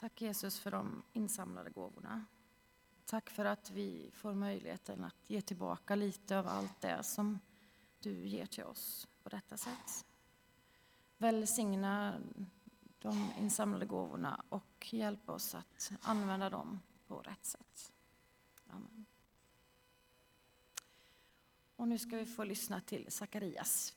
Tack Jesus för de insamlade gåvorna. Tack för att vi får möjligheten att ge tillbaka lite av allt det som du ger till oss på detta sätt. Välsigna de insamlade gåvorna och hjälp oss att använda dem på rätt sätt. Amen. Och nu ska vi få lyssna till Sakarias